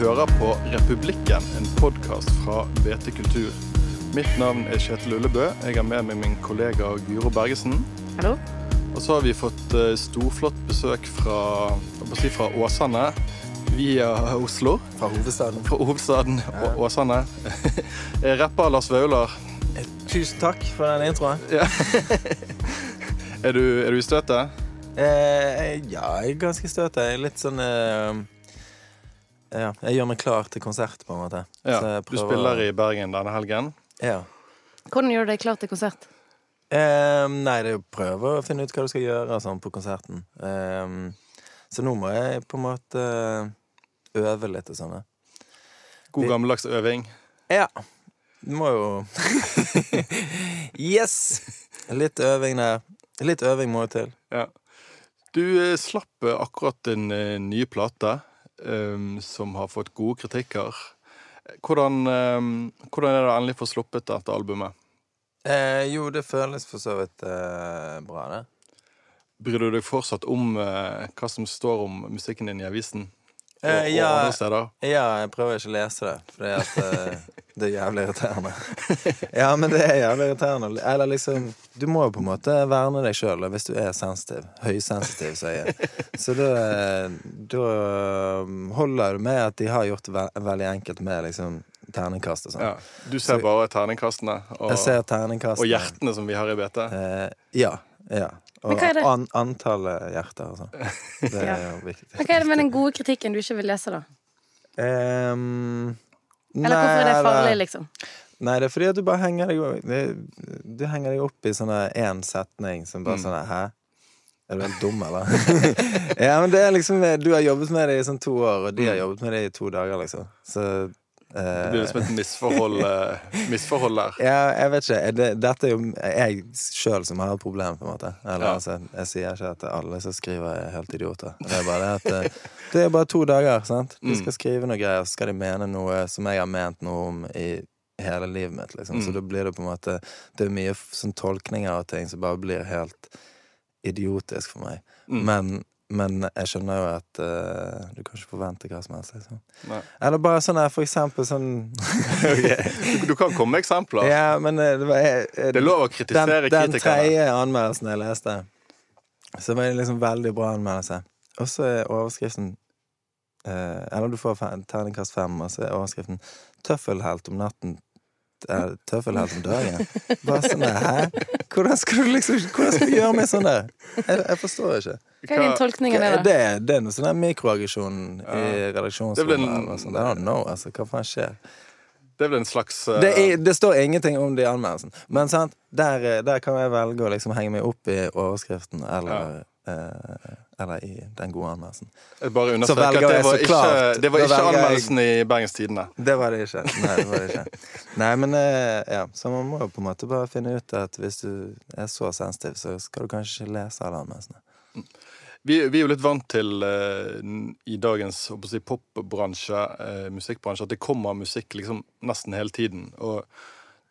hører på Republikken, en podkast fra BT Kultur. Mitt navn er Kjetil Ullebø. Jeg har med meg min kollega Guro Bergesen. Hallo. Og så har vi fått eh, storflott besøk fra, si, fra Åsane via Oslo. Fra hovedstaden. Fra hovedstaden ja. Åsane. Rapper Lars Vaular. Tusen takk for den introen. Er du, er du i støtet? Eh, ja, jeg er ganske i er litt sånn eh, Ja, jeg gjør meg klar til konsert, på en måte. Ja. Så jeg Du spiller i Bergen denne helgen. Ja. Hvordan gjør du deg klar til konsert? Um, nei, det er å prøve å finne ut hva du skal gjøre sånn på konserten. Um, så nå må jeg på en måte øve litt og sånn. God gammeldags øving. Ja. Du må jo Yes! Litt øving der. Litt øving må jo til. Ja. Du eh, slapp eh, akkurat en eh, nye plate eh, som har fått gode kritikker. Hvordan, eh, hvordan er det endelig å få sluppet dette albumet? Eh, jo, det føles for så vidt eh, bra, det. Bryr du deg fortsatt om eh, hva som står om musikken din i avisen? Og, Eh, ja. og andre steder? Ja, jeg prøver ikke å lese det, fordi at eh, det er jævlig irriterende. Ja, men det er jævlig irriterende. Eller liksom Du må jo på en måte verne deg sjøl hvis du er sensitiv. Høysensitiv, sier jeg. Så da, da holder det med at de har gjort det ve veldig enkelt med liksom terningkast og sånn. Ja. Du ser Så- bare terningkastene og, Jeg ser terningkastene. og hjertene som vi har i BT? Eh, ja. ja. Og? An antallet hjerter og sånn. Det er jo viktig. Men Hva er det med den gode kritikken du ikke vil lese, da? Ehm, Eller hvorfor er det farlig, liksom? Nei, det er fordi at du bare henger deg opp, Du henger deg opp i sånne én setning som bare Mm. sånn Hæ? Er du helt dum, eller? ja, men det er liksom Du har jobbet med det i sånn to år, og de har Mm. jobbet med det i to dager, liksom. Så Det eh, blir liksom et misforhold, eh, misforhold der. ja, jeg vet ikke. Det, dette er jo jeg sjøl som har et problem, på en måte. Eller, Ja. altså, jeg sier ikke at alle som skriver, er helt idioter. Det er bare det at eh, Det er bare to dager, sant. De Mm. skal skrive noe greier, så skal de mene noe som jeg har ment noe om i hele livet mitt, liksom. Mm. Så da blir det på en måte Det er mye sånn tolkninger av ting som bare blir helt idiotisk for meg. Mm. Men men jeg skjønner jo at uh, du kan ikke forvente hva som helst. Liksom. Eller bare sånn her, for eksempel sånn Du, du kan komme med eksempler. Ja, men eh, det var jeg, eh, Det er lov å kritisere den, den tredje anmeldelsen jeg leste, så var det liksom veldig bra anmeldelse. Og så er overskriften uh, Eller du får terningkast fem, og så er overskriften 'Tøffelhelt om natten'. Tøffelhelt om dagen. Bare sånn Hæ? Hvordan skal du liksom Hvordan skal du gjøre med sånn der? Jeg, jeg forstår ikke. Hva er din tolkning av det, da? det, det er noe sånn mikroaggresjon i Det redaksjonsrommet en- eller. I don't know, altså. Hva faen skjer? Det er vel en slags uh... Det, er, det står ingenting om det i anmeldelsen. Men sant, der, eh, der kan jeg velge å liksom henge meg opp i overskriften eller, eh, eller i den gode anmeldelsen. Jeg bare Så understreker at det jeg var så ikke, klart. det var ikke anmeldelsen jeg- i Bergens Tidende. Det var det ikke. Nei, det var det ikke. Nei, men eh, ja, Så man må jo på en måte bare finne ut at hvis du er så sensitiv, så skal du kanskje ikke lese alle anmeldelsene. Vi, vi er jo litt vant til uh, i dagens si, popbransje, uh, musikkbransje, at det kommer musikk liksom nesten hele tiden. Og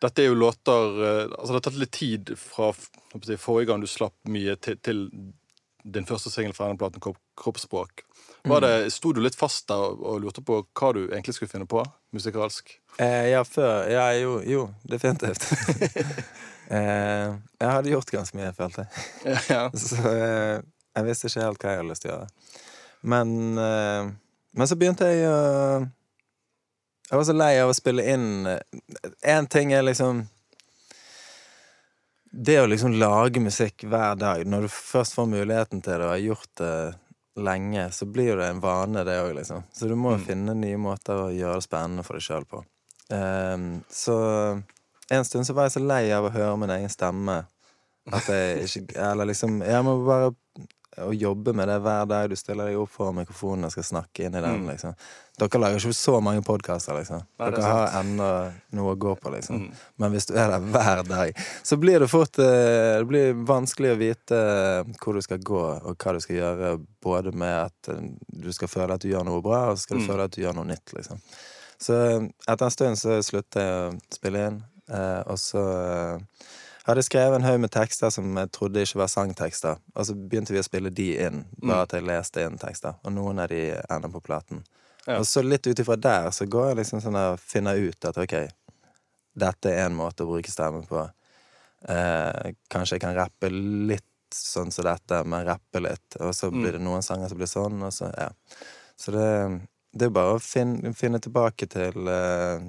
dette er jo låter uh, Altså, det har tatt litt tid fra si, forrige gang du slapp mye, til, til din første singel fra denne platen, Kropp, 'Kroppsspråk'. Var det, Sto du litt fast der og, og lurte på hva du egentlig skulle finne på musikalsk? Eh, ja, før Ja, jo, jo definitivt. eh, jeg hadde gjort ganske mye, følte jeg. ja. Så eh, jeg visste ikke helt hva jeg hadde lyst til å gjøre. Men, eh, men så begynte jeg å Jeg var så lei av å spille inn Én ting er liksom Det å liksom lage musikk hver dag. Når du først får muligheten til det og har gjort det lenge, så blir det en vane, det òg, liksom. Så du må Mm. finne nye måter å gjøre det spennende for deg sjøl på. Um, så en stund så var jeg så lei av å høre min egen stemme at jeg ikke Eller liksom Jeg må bare å jobbe med det hver dag. Du stiller deg opp foran mikrofonen og skal snakke inn i den. Mm. liksom Dere lager ikke så mange podkaster, liksom. Nei, er Dere har ennå noe å gå på, liksom. Mm. Men hvis du er der hver dag, så blir det fort eh, Det blir vanskelig å vite hvor du skal gå, og hva du skal gjøre, både med at eh, du skal føle at du gjør noe bra, og så skal du Mm. føle at du gjør noe nytt, liksom. Så etter en stund så slutter jeg å spille inn, eh, og så eh, hadde jeg skrevet en haug med tekster som jeg trodde ikke var sangtekster, og så begynte vi å spille de inn, bare Mm. at jeg leste inn tekster, og noen av de ender på platen. Ja. Og så litt ut ifra der så går jeg liksom sånn og finner ut at ok, dette er en måte å bruke stemmen på. Eh, kanskje jeg kan rappe litt sånn som dette, men rappe litt. Og så blir det noen sanger som blir sånn, og så ja. Så det, det er bare å finne, finne tilbake til eh,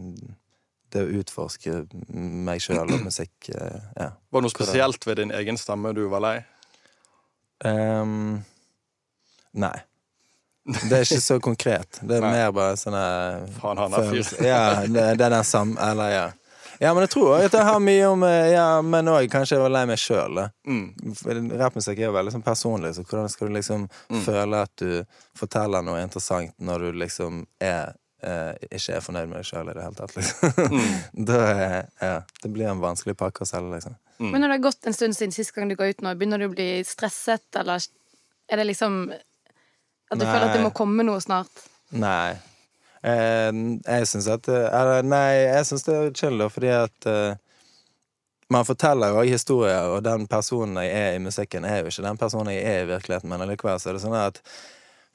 det å utforske meg sjøl og musikk. eh, ja. Var det noe spesielt ved din egen stemme du var lei? Um, nei. Det er ikke så konkret. Det er Nei. mer bare sånne Faen, han er fyr. Ja, det, det er den samme Eller, ja. Ja, men jeg tror at det har mye om eh, Ja, men òg kanskje jeg var lei meg sjøl. Mm. Rappmusikk er jo veldig sånn personlig, så hvordan skal du liksom Mm. føle at du forteller noe interessant når du liksom er eh, ikke er fornøyd med deg sjøl i det hele tatt, liksom. Mm. da er, ja, det blir en vanskelig pakke å selge, liksom. Mm. Men når det har gått en stund siden sist gang du ga ut nå, begynner du å bli stresset, eller er det liksom At du Nei. føler at det må komme noe snart? Nei. Eh, jeg syns at eh, Eller nei, jeg syns det er chill, da, fordi at eh, man forteller jo også historier, og den personen jeg er i musikken, er jo ikke den personen jeg er i virkeligheten, men allikevel så er det sånn at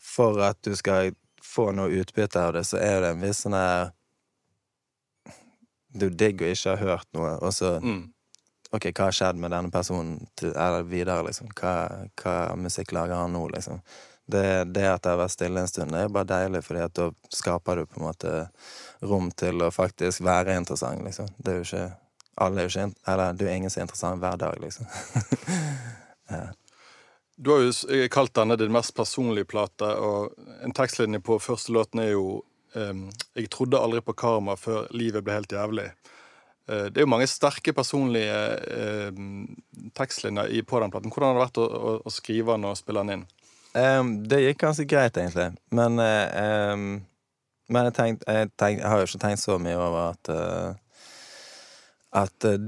for at du skal få noe utbytte av det, så er det en viss sånn her Det er jo digg å ikke ha hørt noe, og så Mm. OK, hva har skjedd med denne personen til, eller videre, liksom? Hva, hva musikk lager han nå, liksom? Det, det at det har vært stille en stund, det er bare deilig, fordi at da skaper du på en måte rom til å faktisk være interessant, liksom. Det er jo ikke Alle er jo ikke Eller du er ingen som er interessant hver dag, liksom. Du har jo eh, kalt denne din mest personlige plate, og en tekstlinje på første låten er jo ehm, Jeg trodde aldri på karma før livet ble helt jævlig. Eh, det er jo mange sterke personlige eh, tekstlinjer på den platen. Hvordan har det vært å, å, å skrive den og spille den inn? Um, det gikk ganske greit, egentlig. Men uh, um, Men jeg, tenkt, jeg, tenkt, jeg har jo ikke tenkt så mye over at eh, at eh,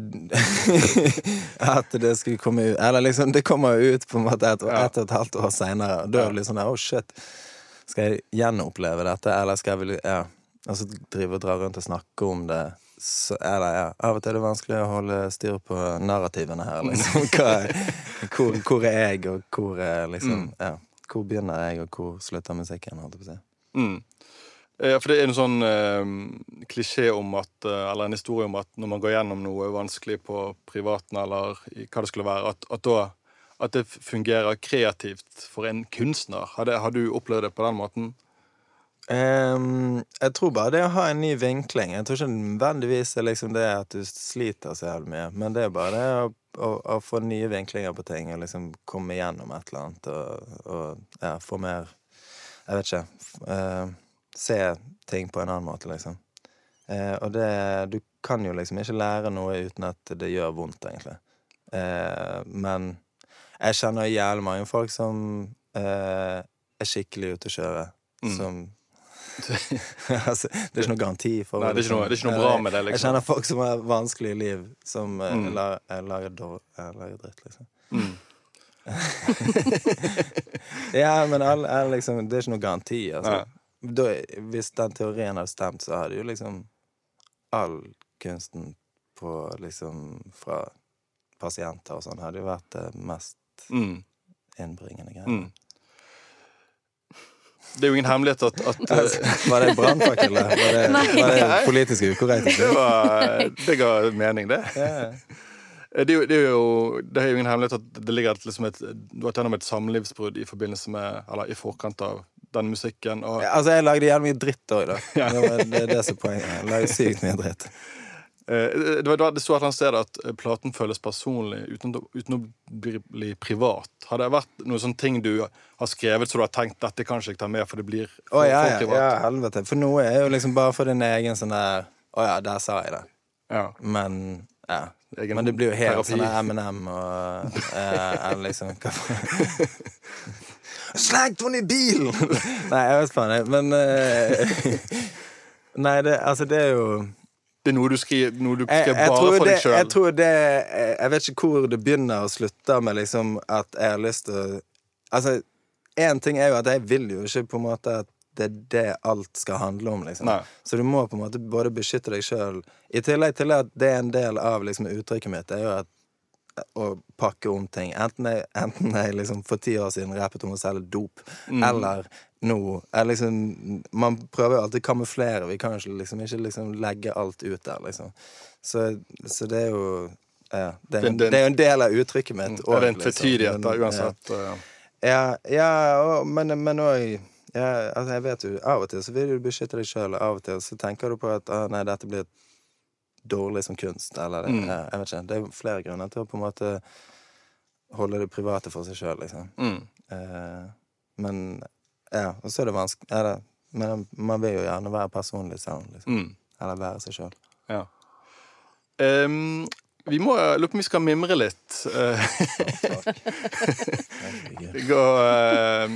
At det skulle komme ut Eller liksom, det kommer jo ut på en måte et, Ja. et og et halvt år seinere. Og da er det litt sånn der, oh shit. Skal jeg gjenoppleve dette, eller skal jeg Ja. Altså drive og dra rundt og snakke om det. Så, eller ja, Av og til er det vanskelig å holde styr på narrativene her. Liksom. Er- hvor, hvor er jeg, og hvor er liksom Mm. Ja. Hvor begynner jeg, og hvor slutter musikken? Holdt jeg på å si. Mm. Eh, For det er en sånn eh, klisjé om at eh, Eller en historie om at når man går gjennom noe vanskelig på privaten eller hva det skulle være, at, at da at det fungerer kreativt for en kunstner. Har, det, har du opplevd det på den måten? Um, jeg tror bare det å ha en ny vinkling. Jeg tror ikke nødvendigvis det er liksom det at du sliter så jævlig mye, men det er bare det å, å, å få nye vinklinger på ting og liksom komme igjennom et eller annet og, og ja, få mer Jeg vet ikke. Uh, se ting på en annen måte, liksom. Eh, og det Du kan jo liksom ikke lære noe uten at det gjør vondt, egentlig. Eh, men jeg kjenner jævlig mange folk som eh, er skikkelig ute å kjøre. Mm. Som altså, det er ikke noe garanti for Nei, det er noe- det er ikke noe bra med det, liksom. Jeg kjenner folk som har vanskelige liv, som eh, Mm. la- eh, lager, eh, lager dritt, liksom. Mm. Ja, men all, all, liksom, det er ikke noe garanti. Altså. Nei. Da, hvis den teorien hadde stemt, så hadde jo liksom all kunsten på liksom fra pasienter og sånn hadde jo vært det mest Mm. innbringende greia. Mm. Det er jo ingen hemmelighet at, at eh, Var det brannfakkel? eller? Var det, var det politisk ukorrekt? det, var, det ga mening, det. Ja. Eh, Det er, jo, det, er jo, det er jo ingen hemmelighet at det ligger et, liksom et, du har vært gjennom et samlivsbrudd i forbindelse med, eller i forkant av den musikken. Og, Ja, Altså, jeg lagde jævlig mye dritt òg, da. Ja. Det, var, det det som er poenget. Jeg lagde sykt mye dritt. Eh, det, var, det sto et eller annet sted at eh, platen føles personlig uten, uten å bli, privat. Har det vært noen sånne ting du har skrevet så du har tenkt dette kan ikke jeg ta med, for det blir for, oh, ja, for privat? ja, helvete. For noe er jo liksom bare for din egen sånn der Å ja, der sa jeg det. Ja. Men ja. Men det blir jo helt terapi. sånn M&M og eh, Eller liksom hva? Slengt henne i bilen! Nei, jeg vet faen, jeg. Men uh, Nei, det, altså, det er jo Det er noe du skriver, noe du jeg, jeg, bare tror for det, deg sjøl. jeg tror det Jeg vet ikke hvor det begynner og slutter med liksom at jeg har lyst til å Altså, én ting er jo at jeg vil jo ikke på en måte at det er det alt skal handle om, liksom. Nei. Så du må på en måte både beskytte deg sjøl I tillegg til at det er en del av liksom uttrykket mitt, er jo at å pakke om ting. Enten jeg, enten jeg liksom for ti år siden rappet om å selge dop, eller nå liksom Man prøver jo alltid å kamuflere. Vi kan jo liksom, ikke liksom legge alt ut der, liksom. Så, så det er jo ja, det, er, en, det- er jo en del av uttrykket mitt. Ja, det er en også, liksom. tvetydighet, da, uansett. Ja, Ja, ja og, men, men òg ja, altså jeg vet jo, Av og til så vil du beskytte deg sjøl, og av og til så tenker du på at ah, nei, dette blir dårlig som kunst. Eller det, Mm. jeg vet ikke. Det er flere grunner til å på en måte holde det private for seg sjøl, liksom. Mm. Eh, men ja, og så er det vanskelig ja, det, Men man vil jo gjerne være personlig selv, liksom. Mm. Eller være seg sjøl. Ja. Um, vi må lurer på om vi skal mimre litt. Eh, gå uh,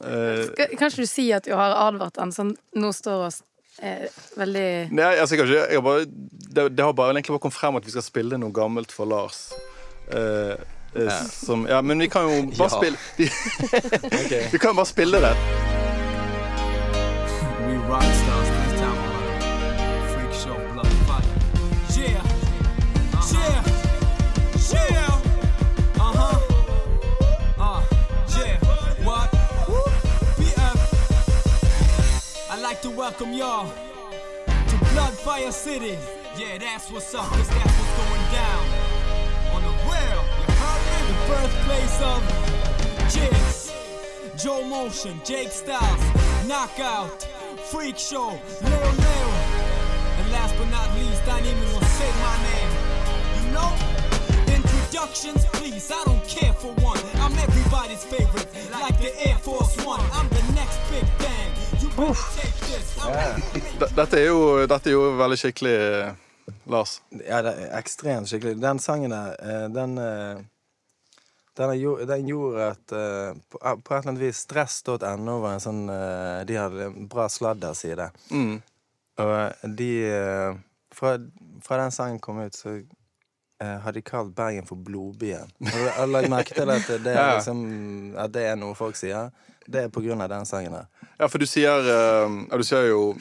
uh, Skal- Kanskje du sier at du har advart han, sånn nå står oss eh, veldig Nei, altså, jeg har ikke, jeg har bare, det, det har bare egentlig bare kommet frem at vi skal spille noe gammelt for Lars. Eh, eh, Ja. Som, ja, men vi kan jo bare Ja. spille vi, vi kan jo bare spille det. We welcome y'all to Bloodfire City. Yeah, that's what's up, cause that's what's going down. On the real, you heard me? The birthplace of Jiz. Joe Motion, Jake Styles, Knockout, Freak Show, Leo Leo. And last but not least, I ain't even gonna say my name. You know? Introductions, please, I don't care for one. I'm everybody's favorite, like the Air Force One. I'm the next big thing. Dette er jo, dette er jo veldig skikkelig eh, Lars. Ja, det er ekstremt skikkelig. Den sangen der, eh, den eh, den, er jo- den gjorde at uh, på, på et eller annet vis Stress.no var en sånn uh, De hadde en bra sladderside. Mm. Og de uh, fra, fra den sangen kom ut, så har de kalt Bergen for Blodbyen. Har du- lagt merke til at det, er Ja. liksom, at det er noe folk sier? Det er på grunn av den sangen her. Ja, for du sier uh, Du sier jo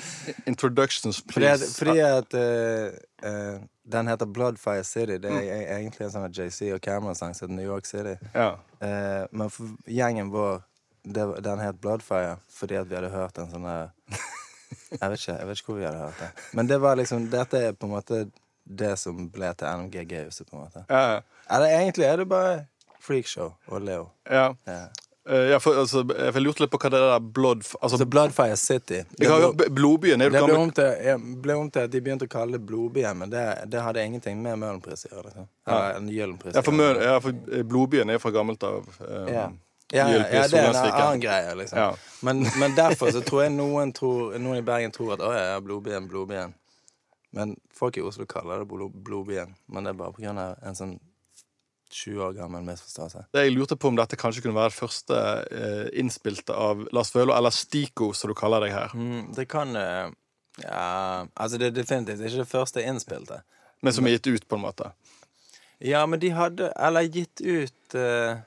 'introductions, Fordi at, please'. fordi at uh, uh, den heter Bloodfire City. Det er mm. egentlig en sånn JC og Cameron-sang som heter New York City. Ja. Eh, men for gjengen vår det, Den het Bloodfire fordi at vi hadde hørt en sånn Jeg vet ikke jeg vet ikke hvor vi hadde hørt det. Men det var liksom dette er på en måte det som ble til NMG-gauset, på en måte. Ja, Eller egentlig er det bare Freakshow og Leo. ja. Ja. Eh, ja, for, altså, jeg lurte litt på hva det der blood... Altså, Altså Bloodfire City. jeg har, Blodbyen er Det ble om, til, ja, ble om til at de begynte å kalle det Blodbyen, men det, det hadde ingenting med Møhlenpris å gjøre. Liksom. En ja, for, Møl, ja, for Blodbyen er fra gammelt av. Um, Ja. Ja, ja, ja, det er en annen greie, liksom. Ja. Men, men derfor så tror jeg noen, tror, noen i Bergen tror at å ja, ja, Blodbyen, Blodbyen. Men folk i Oslo kaller det Blodbyen. Men det er bare av en sånn 20 år gammel misforståelse. Det Jeg lurte på om dette kanskje kunne være første eh, innspilte av Lars Vølo, eller Stico, som du kaller deg her. Mm, det kan eh, Ja, altså det er definitivt ikke det første innspilte. Men som er gitt ut, på en måte. Ja, men de hadde Eller gitt ut eh,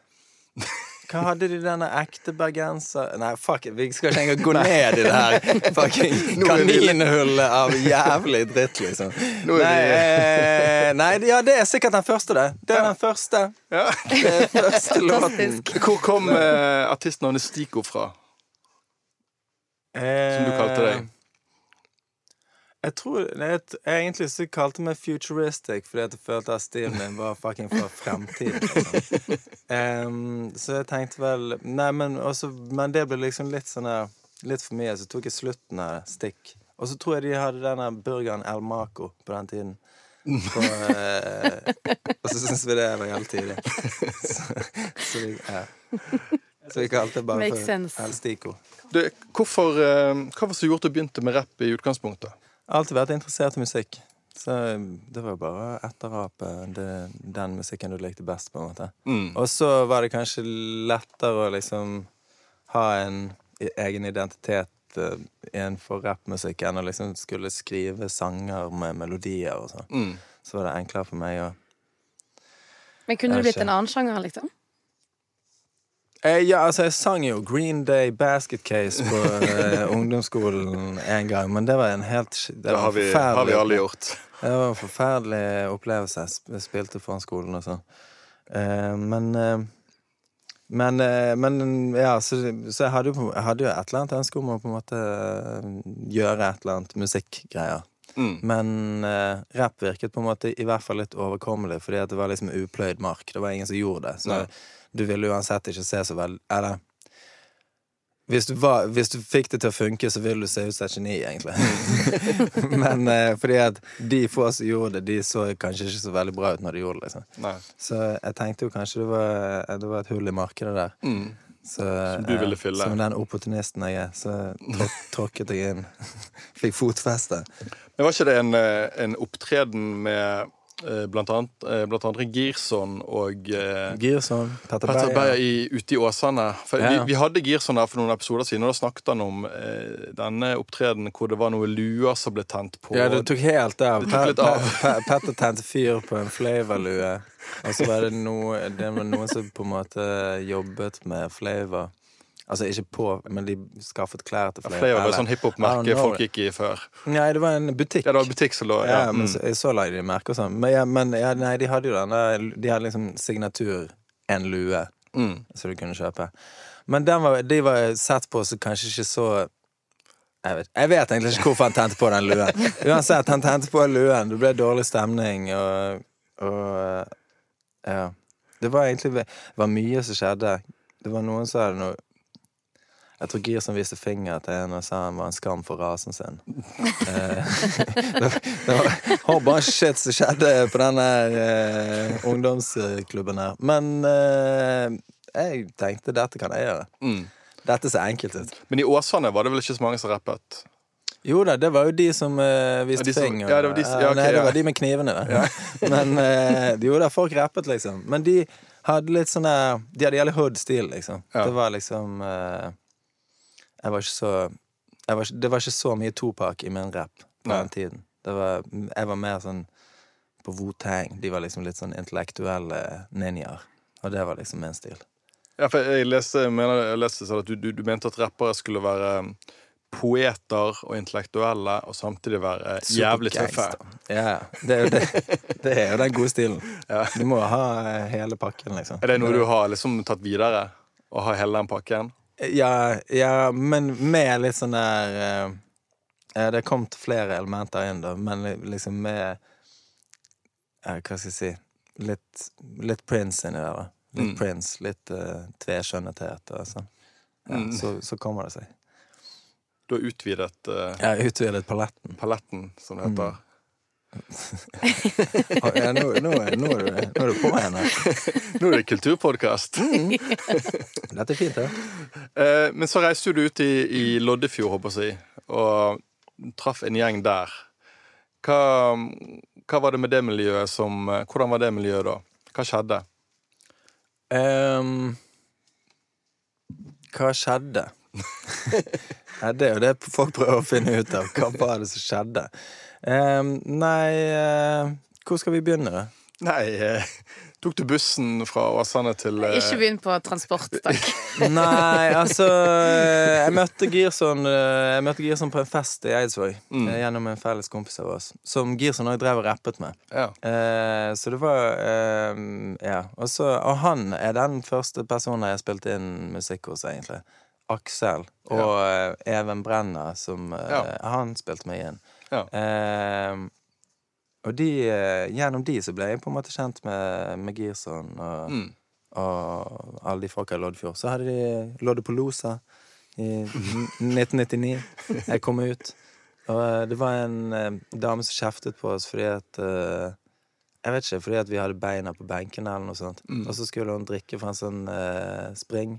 Hva hadde de denne ekte bergenser Nei, fuck it, vi skal ikke engang gå ned i det her fucking kaninhullet av jævlig dritt, liksom. Nei, eh, nei, ja, det er sikkert den første, det. Det er den første. Ja. Det er første låten. Hvor kom eh, artistnavnet Stico fra? Som du kalte deg. Jeg tror jeg, jeg egentlig så kalte meg futuristic fordi jeg følte at stilen min var fucking fra fremtiden. Liksom. Um, så jeg tenkte vel Nei, men, også, men det ble liksom litt sånn der Litt for mye, så tok jeg slutten av. Stikk. Og så tror jeg de hadde denne burgeren El Maco på den tiden. På, uh, og så syns vi det var helt tidlig. Så, så, vi, ja. så vi kalte det bare Makes for sense. El Stico. Du, hvorfor, uh, hva var det som gjorde at du begynte med rapp i utgangspunktet? Jeg har alltid vært interessert i musikk. Så det var jo bare å etterape den musikken du likte best, på en måte. Mm. Og så var det kanskje lettere å liksom ha en egen identitet uh, innenfor rappmusikk enn å liksom skulle skrive sanger med melodier og sånn. Mm. Så var det enklere for meg å Men kunne du blitt en annen sjanger, liksom? Eh, Ja, altså, jeg sang jo Green Day Basket Case på eh, ungdomsskolen en gang, men det var en helt Det Det har vi, har vi alle gjort. Det var en forferdelig opplevelse. Jeg spilte foran skolen og sånn. Eh, men eh, men, eh, men ja, så, så jeg, hadde jo, jeg hadde jo et eller annet ønske om å på en måte eh, gjøre et eller annet musikkgreier. Mm. Men eh, rapp virket på en måte i hvert fall litt overkommelig, fordi det var liksom upløyd mark. Det var ingen som gjorde det. Så Nei. Du ville uansett ikke se så veldig Eller hvis du, var, hvis du fikk det til å funke, så ville du se ut som et geni, egentlig. Men eh, fordi at de få som gjorde det, de så kanskje ikke så veldig bra ut når de gjorde det. liksom. Så jeg tenkte jo kanskje det var, det var et hull i markedet der. Mm. Så, Som du eh, ville fylle. Som den opportunisten jeg er, så tråk, tråkket jeg inn. Fikk fotfeste. Men var ikke det en, eh, en opptreden med eh, blant annet, eh, blant annet Girson og eh, Girson, Petter Beyer. ja. ute i Åsane. For Ja. vi, vi hadde Girson der for noen episoder siden, og da snakket han om eh, denne opptredenen hvor det var noen luer som ble tent på. Ja, det tok helt av. Tok av. Pe- Pe- Petter tente fyr på en flavorlue. Og så var det, noe, det var noen som på en måte jobbet med flavor. Altså ikke på, men de skaffet klær til flavor. Flere var sånn hiphop-merke folk gikk i før. Nei, det var en butikk. Ja, det var en butikk som lå Ja, ja. men mm. så, så la de merke og sånn. Men, ja, men ja, nei, de hadde jo den der De hadde liksom signatur, en lue, Mm. som du kunne kjøpe. Men den var, de var sett på som kanskje ikke så jeg vet, jeg vet egentlig ikke hvorfor han tente på den luen. Uansett, han tente på luen. Det ble dårlig stemning, og, og Ja. Det var egentlig det var mye som skjedde. Det var noen som hadde noe Jeg tror Girson viste finger til en og sa han var en skam for rasen sin. Eh, det, det var bare shit som skjedde på den der uh, ungdomsklubben her. Men uh, jeg tenkte dette kan jeg gjøre. Mm. Dette ser enkelt ut. Men i Åsane var det vel ikke så mange som rappet? Jo da, det var jo de som uh, viste Ja, de som- fing. ja, det var de som- ja, okay, nei, det ja. var de med knivene. Da. Men uh, jo da, folk rappet, liksom. Men de hadde litt sånn De hadde jævlig hood-stil, liksom. Ja. Det var liksom eh, Jeg var ikke så var, ikke- Det var ikke så mye Topak i min rap på den tiden. Det var, jeg var mer sånn på Wu-Tang. De var liksom litt sånn intellektuelle ninjaer. Og det var liksom min stil. Ja, for jeg leste, mener, jeg leste sånn at du, du, du mente at rappere skulle være um, poeter og intellektuelle, og samtidig være jævlig tøffe. Ja, det er jo det. Det er jo den gode stilen. Ja. Du må ha eh, hele pakken, liksom. Er det noe du har liksom tatt videre? Å ha hele den pakken? Ja, ja, men med litt sånn der eh, eh, Det er kommet flere elementer inn, da, men liksom med eh, Hva skal jeg si Litt, litt Prince inni der, da. Litt Mm. Prince, litt uh, tveskjønnethet og sånn. Ja, Mm. så, så kommer det seg. Du har utvidet eh, Jeg har utvidet paletten. paletten, som det heter. Å, Ja, nå, nå, nå, er du, nå er du på igjen her. Nå er det kulturpodkast. Dette er fint, det. Eh, men så reiste du ut i, i Loddefjord, håper jeg, og traff en gjeng der. Hva, hva var det med det miljøet som Hvordan var det miljøet da? Hva skjedde? Um, hva skjedde? det er jo det folk prøver å finne ut av. Hva var det som skjedde? Ehm, nei eh, Hvor skal vi begynne. Nei, eh, tok du bussen fra Åsane til eh, Ikke begynn på transport, takk. Nei, altså eh, Jeg møtte Girson eh, Jeg møtte Girson på en fest i Eidsvåg Mm. eh, gjennom en felles kompis av oss, som Girson også drev og rappet med. Ja. Eh, så det var eh, Ja. Også, og han er den første personen jeg spilte inn musikk hos, egentlig. Aksel og eh, Even Brenna, som eh, Ja. Han spilte meg inn. Ja. Eh, og de, eh, gjennom de så ble jeg på en måte kjent med, med Girson og, Mm. og alle de folka i Loddefjord. Så hadde de Loddepolosa i 1999. Jeg kom ut. Og eh, det var en eh, dame som kjeftet på oss fordi at eh, Jeg vet ikke, fordi at vi hadde beina på benkene eller noe sånt. Mm. Og så skulle hun drikke fra en sånn eh, spring.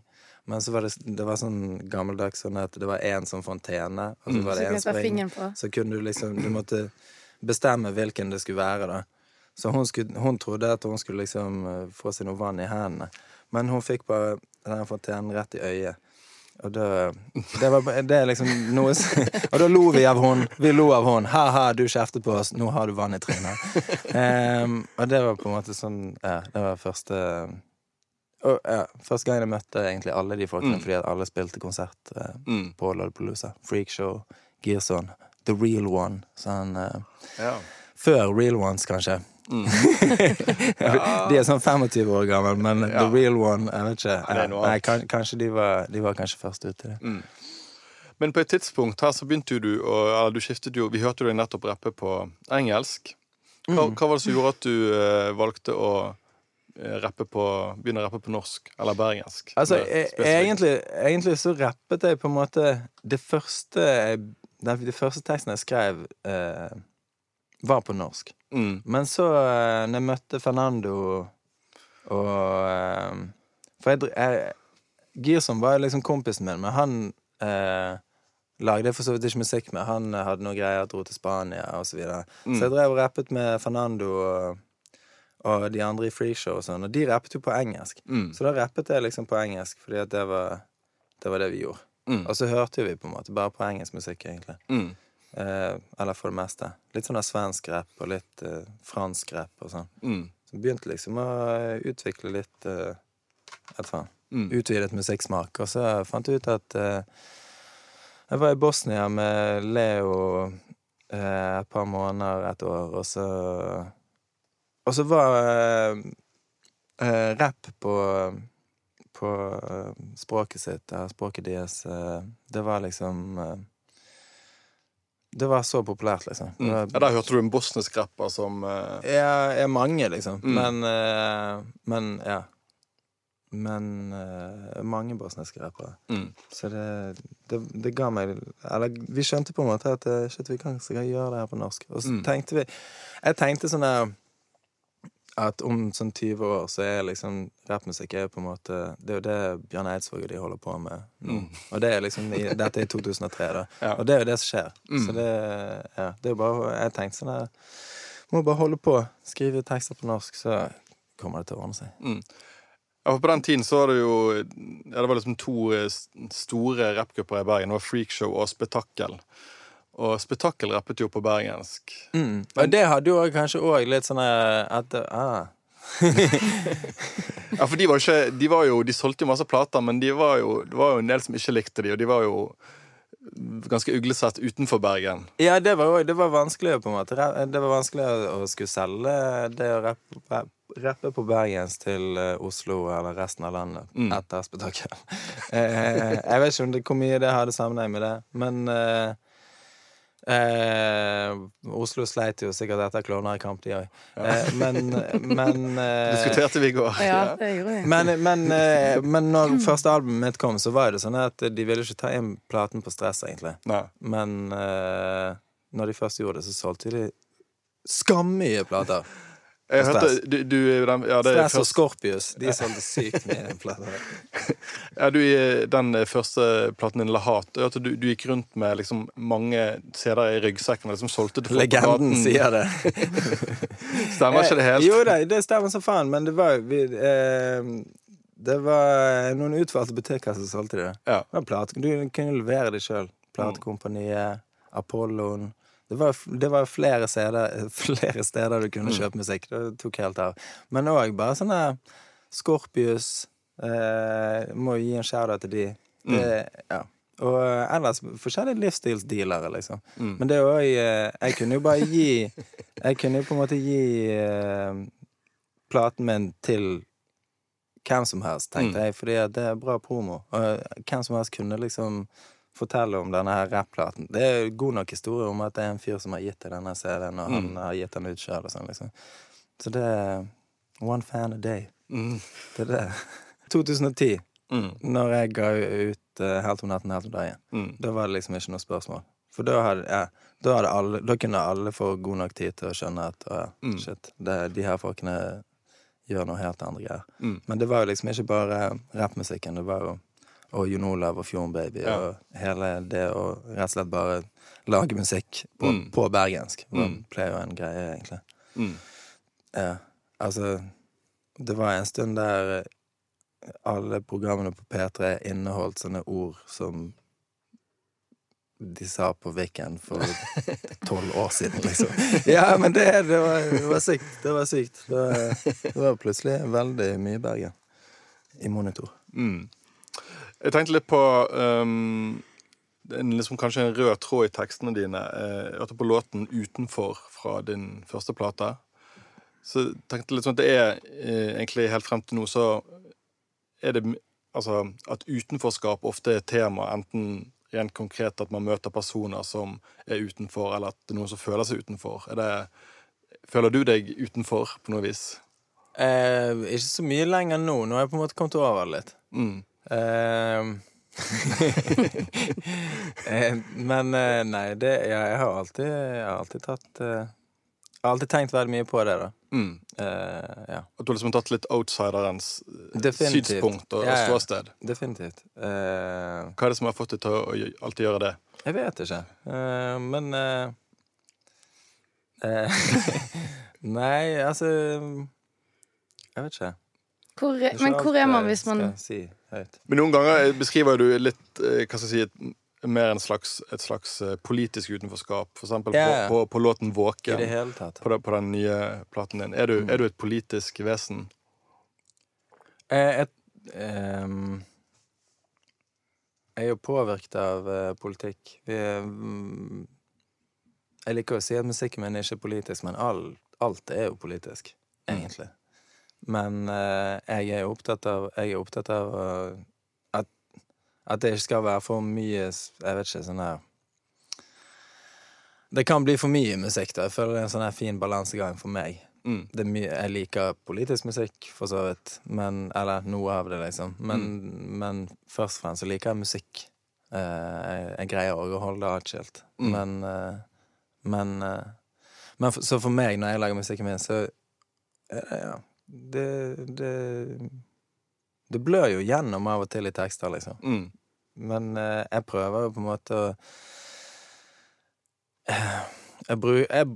Men så var det, det var sånn gammeldags sånn at det var én sånn fontene, og så Mm. var det én spring. Så kunne du liksom Du måtte bestemme hvilken det skulle være, da. Så hun, skulle, hun trodde at hun skulle liksom eh, få seg noe vann i hendene. Men hun fikk bare den fontenen rett i øyet. Og da Det, var, det er liksom noe Og da lo vi av hun. Vi lo av hun. Ha-ha, du kjeftet på oss. Nå har du vann i trynet. Um, og det var på en måte sånn Ja, det var første og, ja, Første gang jeg møtte egentlig alle de folkene, Mm. fordi at alle spilte konsert eh, Mm. på Lollapalooza. Freakshow, Gearson, The Real One. Sånn, eh, ja. før Real Ones, kanskje. De er sånn 25 år gammel, men Ja. the real one Jeg vet ikke. Ja, Nei, kan, kanskje de var, de var kanskje først ute i det. Men på et tidspunkt her så begynte du å Eller du skiftet jo Vi hørte deg nettopp rappe på engelsk. Hva, hva var det som gjorde at du eh, valgte å rappe på begynne å rappe på norsk? Eller bergensk? Altså, egentlig, egentlig så rappet jeg på en måte Det første det første teksten jeg skrev, eh, var på norsk. mm. Men så, eh, når jeg møtte Fernando og eh, For jeg, jeg Girson var liksom kompisen min, men han eh, lagde jeg for så vidt ikke musikk med. Han eh, hadde noe greier, dro til Spania osv. så videre. Så jeg drev og rappet med Fernando og, og de andre i freeshow og sånn, og de rappet jo på engelsk. Mm. Så da rappet jeg liksom på engelsk, fordi at det var det, var det vi gjorde. Mm. Og så hørte vi på en måte bare på engelsk musikk, egentlig. Mm. Eh, eller for det meste. Litt sånn svensk rapp og litt eh, fransk rapp og sånn. Mm. Så begynte liksom å eh, utvikle litt eh, vet faen. Mm. Utvidet musikksmak. Og så fant jeg ut at eh, Jeg var i Bosnia med Leo eh, et par måneder, et år, og så Og så var uh, eh, rapp på på eh, språket sitt, språket deres, eh, det var liksom eh, Det var så populært, liksom. Mm. Ja, der hørte du en bosnisk rapper som uh... ja, er mange, liksom. Mm. Men uh, Men, ja. Men uh, mange bosniske rappere. mm. Så det, det, det ga meg Eller vi skjønte på en måte at eh, shit, vi kan gjøre det her på norsk. Og så Mm. tenkte vi Jeg tenkte sånn der at om sånn 20 år så er liksom rappmusikk er på en måte Det er jo det Bjørn Eidsvåg og de holder på med nå. Og det er liksom i, Dette er i 2003, da. Ja. Og det er jo det som skjer. Mm. Så det, ja, det er jo bare Jeg tenkte sånn der Må bare holde på. Skrive tekster på norsk, så kommer det til å ordne seg. Mm. Ja, for på den tiden så var det jo ja, Det var liksom to eh, store rappgrupper i Bergen. Det var Freakshow og Spetakkel. Og Spetakkel rappet jo på bergensk. Mm. Og det hadde jo kanskje òg litt sånn eh, at ah. Ja, for de var ikke De, var jo, de solgte jo masse plater, men de var jo, det var jo en del som ikke likte de, og de var jo ganske uglesett utenfor Bergen. Ja, det var, det var vanskelig på en måte. Det var vanskelig å, skulle selge det å rappe, rappe, rappe på bergensk til eh, Oslo eller resten av landet Mm. etter spetakkel. eh, jeg vet ikke om det, hvor mye det hadde sammenheng med det, men eh, Oslo sleit jo sikkert etter Klovner i kamp, de òg. Eh, men men eh, Diskuterte vi i går. Ja, det gjorde vi. men, men, eh, men når første albumet mitt kom, så var det sånn at de ville ikke ta inn platen på stress, egentlig. Nei. Men eh, når de først gjorde det, så solgte de skammye plater. Jeg hørte du, du den, ja, det Stress og først, Scorpius. De solgte sykt mye plater. ja, du, i den første platen din, La Hat, hørte du, du gikk rundt med liksom mange CD-er i ryggsekken liksom solgte til folk Legenden sier det. Stemmer ikke det helt? Jo da, det stemmer som faen, men det var vi, eh, Det var noen utvalgte butikker som solgte det. Ja. Det du kunne levere det sjøl. Platekompaniet, Apollon det var, det var flere, steder, flere steder du kunne kjøpe musikk. Det tok helt av. Men òg bare sånne Scorpius eh, Må jo gi en shout-out til de. Det, ja. Og eh, ellers forskjellige livsstilsdealere, liksom. Mm. Men det er òg eh, Jeg kunne jo bare gi Jeg kunne jo på en måte gi eh, platen min til hvem som helst, tenkte Mm. jeg, fordi det er bra promo. Og hvem som helst kunne liksom fortelle om denne her rapplaten. Det er jo god nok historie om at det er en fyr som har gitt deg denne CD-en, og han Mm. har gitt den ut sjøl og sånn, liksom. Så det er one fan a day. Mm. Det er det. 2010, Mm. når jeg ga ut uh, Helt om natten, helt om dagen. Mm. Da var det liksom ikke noe spørsmål. For da, hadde, ja, da, hadde alle, da kunne alle få god nok tid til å skjønne at å, ja, Mm. shit, det, de her folkene gjør noe helt andre greier. Mm. Men det var jo liksom ikke bare rappmusikken. Det var jo og Jon Olav og Fjorden Baby Ja. og hele det å rett og slett bare lage musikk på, Mm. på bergensk. Det Mm. ble jo en greie, egentlig. Mm. Ja, altså Det var en stund der alle programmene på P3 inneholdt sånne ord som de sa på Viken for tolv år siden, liksom. Ja, men det, det, var, det var sykt. Det var sykt. Det var, det var plutselig veldig mye Bergen i monitor. Mm. Jeg tenkte litt på um, en, liksom, Kanskje en rød tråd i tekstene dine. Eh, Jeg hørte på låten 'Utenfor' fra din første plate. Så jeg tenkte litt sånn at det er eh, egentlig helt frem til nå så er det altså at utenforskap ofte er tema, enten rent konkret at man møter personer som er utenfor, eller at det er noen som føler seg utenfor. Det, føler du deg utenfor på noe vis? Eh, ikke så mye lenger nå. Nå har jeg på en måte kommet over det litt. Mm. Eh, eh, men eh, nei, det ja, Jeg har alltid, jeg har alltid tatt eh, Jeg har alltid tenkt veldig mye på det, da. Mm. Eh, ja, At du har liksom tatt litt outsiderens Definitivt. synspunkt og, Ja, og ståsted. definitivt. Uh, Hva er det som har fått deg til å, alltid gjøre det? jeg vet ikke. Uh, men uh, eh, Nei, altså Jeg vet ikke. Hvor, men hvor er man hvis man skal si høyt. Men noen ganger beskriver du litt eh, hva skal jeg si, mer en slags, et slags eh, politisk utenforskap. For eksempel ja. på, på, på låten I 'Våken'. På, på den nye platen din. Er du, Mm. er du et politisk vesen? Eh, et, um, jeg er jo påvirket av uh, politikk. Er, mm, jeg liker å si at musikken min er ikke politisk, men all, alt er jo politisk, egentlig. Men eh, jeg er opptatt av, jeg er opptatt av eh, at, at det ikke skal være for mye Jeg vet ikke, sånn her Det kan bli for mye musikk, da. Jeg føler det er en sånn her fin balansegang for meg Mm. det mye, jeg liker politisk musikk, for så vidt. Men, eller noe av det, liksom. Men, men først og fremst så liker jeg musikk. Uh, jeg, jeg greier å holde det atskilt. Mm. Men, uh, men, uh, men for, Så for meg, når jeg lager musikken min, så er det Ja. Det, det Det blør jo gjennom av og til i tekster, liksom. Mm. Men eh, jeg prøver jo på en måte å Jeg bruker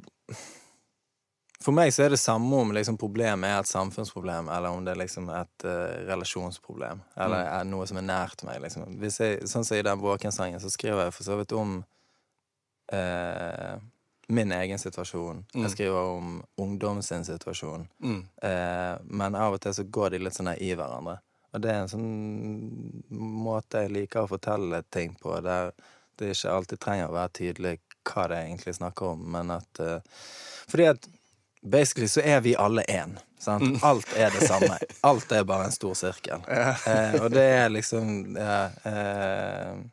For meg så er det samme om liksom problemet er et samfunnsproblem, eller om det er liksom et uh, relasjonsproblem. Eller Mm. noe som er nært meg. Liksom. Jeg, sånn som i den våkensangen, så skriver jeg for så vidt om eh, min egen situasjon. Mm. Jeg skriver om ungdom sin situasjon. Mm. Eh, men av og til så går de litt sånn i hverandre. Og det er en sånn måte jeg liker å fortelle ting på, der det ikke alltid trenger å være tydelig hva det egentlig snakker om, men at eh, Fordi at basically så er vi alle én. Sant? Alt er det samme. Alt er bare en stor sirkel. Eh, og det er liksom ja, eh,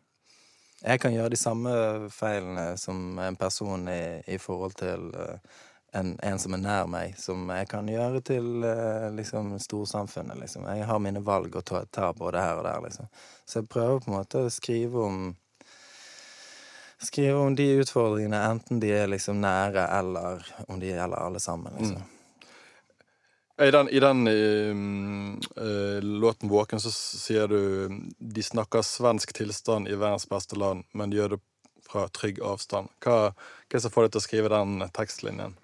Jeg kan gjøre de samme feilene som en person i, i forhold til eh, en, en som er nær meg, som jeg kan gjøre til eh, liksom storsamfunnet, liksom. Jeg har mine valg å ta, både her og der, liksom. Så jeg prøver på en måte å skrive om Skrive om de utfordringene, enten de er liksom nære, eller om de gjelder alle sammen, liksom. I den, i den eh, låten 'Våken' så sier du De snakker svensk tilstand i verdens beste land, men de gjør det fra trygg avstand. Hva, hva er det som får deg til å skrive den tekstlinjen?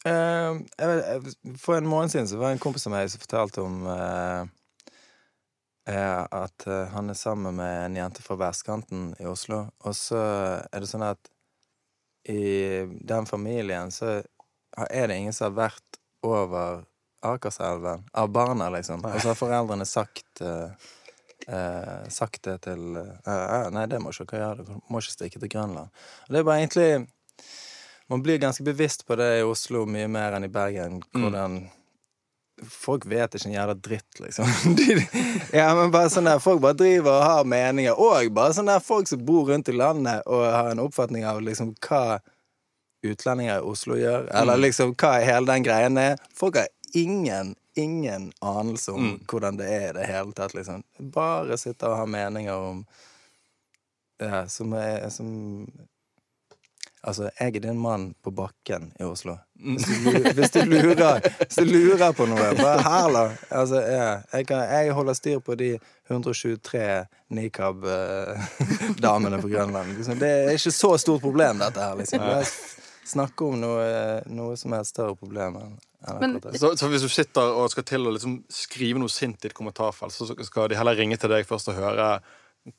Uh, jeg for en måned siden så var det en kompis av meg som fortalte om uh, at han er sammen med en jente fra vestkanten i Oslo. Og så er det sånn at i den familien så er det ingen som har vært over Akerselven av barna, liksom. Og så har foreldrene sagt uh, uh, sagt det til uh, Nei, det må ikke dere gjøre. Dere må ikke stikke til Grønland. Og det er bare egentlig man blir ganske bevisst på det i Oslo mye mer enn i Bergen. Hvordan Folk vet ikke en jævla dritt, liksom. De, ja, men bare sånn der, Folk bare driver og har meninger. Og bare sånn der folk som bor rundt i landet og har en oppfatning av liksom hva utlendinger i Oslo gjør. Eller liksom hva hele den greien er. Folk har ingen, ingen anelse om hvordan det er i det hele tatt, liksom. Bare sitter og har meninger om Ja, som er som Altså, jeg er din mann på bakken i Oslo. Hvis du, hvis du lurer Hvis du lurer på noe, bare herla. Altså, ja, jeg, kan, jeg holder styr på de 123 nikab-damene på Grønland. Liksom, det er ikke så stort problem, dette her. Liksom. Snakke om noe, noe som er et større problem enn Men- Så, så hvis du sitter og skal til å liksom skrive noe sint i et kommentarfelt, så skal de heller ringe til deg først og høre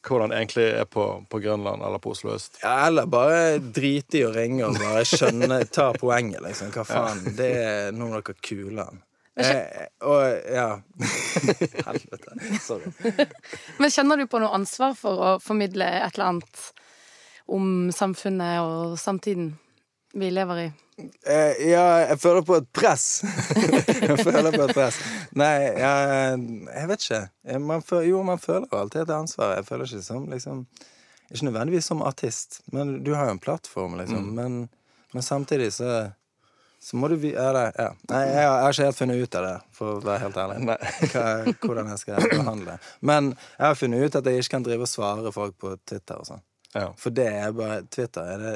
hvordan det egentlig er på, på Grønland eller på Oslo øst. Ja, eller bare drite i å ringe og bare skjønne Ta poenget, liksom. Hva faen? Det er noen av dere kulene. Eh, og ja Helvete. Sorry. Men kjenner du på noe ansvar for å formidle et eller annet om samfunnet og samtiden? Vi lever i? Eh, ja, jeg føler på et press. jeg føler på et press. Nei, jeg, jeg vet ikke. Eh, Man føler, jo, man føler jo alltid et ansvar. Jeg føler ikke som liksom Ikke nødvendigvis som artist, men du har jo en plattform, liksom. Men, men samtidig så så må du vi... Ja, det, ja. Nei, jeg har, jeg har ikke helt funnet ut av det, for å være helt ærlig. Hva, hvordan jeg skal behandle det. Men jeg har funnet ut at jeg ikke kan drive og svare folk på Twitter og sånn. Ja. For det er bare Twitter er det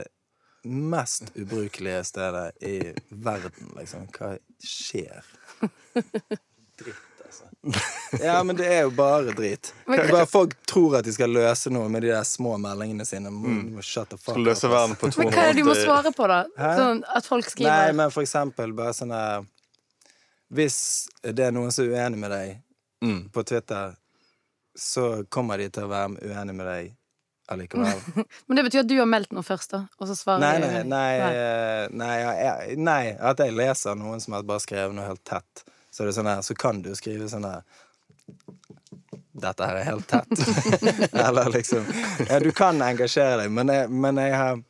mest ubrukelige stedet i verden, liksom. Hva skjer? Dritt, altså. Ja, men det er jo bare drit. Men- bare Folk tror at de skal løse noe med de der små meldingene sine. Mm. Shut the fuck løse verden på Men hva er det du må svare på, da? Sånn at folk Nei, men for eksempel bare sånn Hvis det er noen som er uenig med deg Mm. på Twitter, så kommer de til å være uenig med deg allikevel. Men det betyr at du har meldt noe først, da? Og så svarer Nei, de- nei, nei, eh, nei, jeg- nei, At jeg leser noen som har bare skrevet noe helt tett, så er sånn her, så kan du skrive sånn her Dette her er helt tett. Eller liksom Ja, du kan engasjere deg, men jeg, men jeg har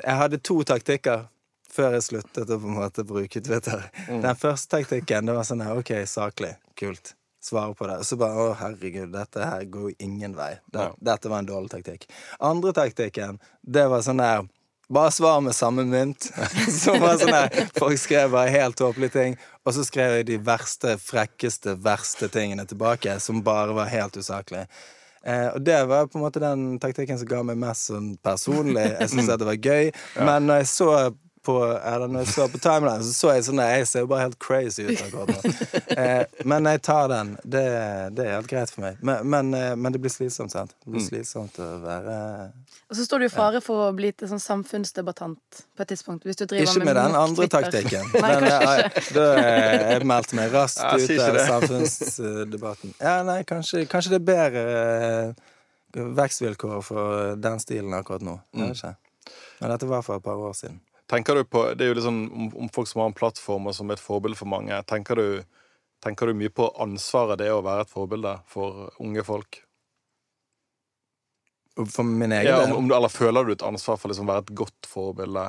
Jeg hadde to taktikker før jeg sluttet å på en måte bruke Twitter. Den første taktikken det var sånn her, OK, saklig, kult. Svare på det. Og så bare å, herregud, dette her går jo ingen vei. Det, Ja. Dette var en dårlig taktikk. Andre taktikken, det var sånn der bare svar med samme mynt. Som var sånn der, Folk skrev bare helt tåpelige ting, og så skrev jeg de verste, frekkeste, verste tingene tilbake, som bare var helt usaklige. Eh, og det var på en måte den taktikken som ga meg mest sånn personlig. Jeg syntes at det var gøy. Men når jeg så på, eller når jeg så på timeline, så så jeg sånn Jeg ser jo bare helt crazy ut akkurat nå. Eh, men jeg tar den. Det, det er helt greit for meg. Men, men, eh, men det blir slitsomt, sant? Det blir slitsomt å være Og så står du i fare for å bli til sånn samfunnsdebattant på et tidspunkt. Hvis du driver Ikke med den andre taktikken. Nei, Den, eh, Da eh, jeg meldte meg raskt Ja, ut av samfunnsdebatten. Ja, nei, kanskje, kanskje det er bedre vekstvilkår for den stilen akkurat nå. Jeg vet ikke. Men dette var for et par år siden. Tenker du på, Det er jo sånn om, om folk som har en plattform og som er et forbilde for mange. Tenker du, tenker du mye på ansvaret det er å være et forbilde for unge folk? For min egen Ja, om, om, eller føler du et ansvar for liksom å være et godt forbilde?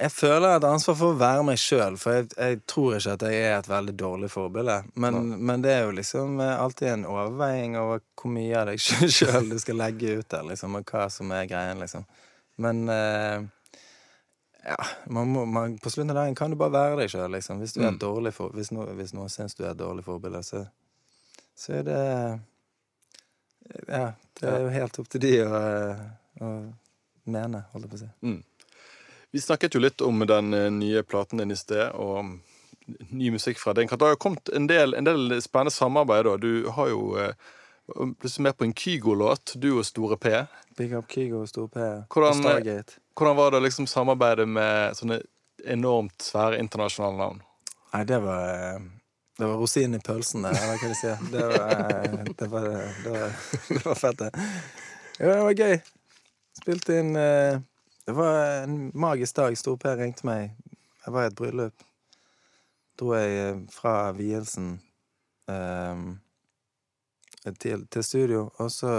Jeg føler et ansvar for å være meg sjøl, for jeg, jeg tror ikke at jeg er et veldig dårlig forbilde. Men, men det er jo liksom eh, alltid en overveiing over hvor mye av deg sjøl du skal legge ut der, liksom, og hva som er greien, liksom. Men eh, ja, man må, man, på slutten av dagen kan du bare være deg sjøl, liksom. Hvis, du Mm. for, hvis, no, hvis noen syns du er et dårlig forbilde, så, så er det Ja, det er jo helt opp til de å, å mene, holdt jeg på å si. Mm. Vi snakket jo litt om den eh, nye platen din i sted, og ny musikk fra den. Det har jo kommet en del, en del spennende samarbeid. da. Du har jo eh, plutselig med på en Kygo-låt, du og Store P. Big Up Kygo og Store P Hvordan- og Stargate. Hvordan var det å liksom samarbeide med sånne enormt svære internasjonale navn? Nei, det var eh, Det var rosinen i pølsen, det, eller hva de sier. Det var, eh, det var, det var, det var fett, det. Ja, det var gøy. Spilte inn eh, Det var en magisk dag. Stor-Per ringte meg. Jeg var i et bryllup. Dro jeg fra vielsen um, til, til studio, og så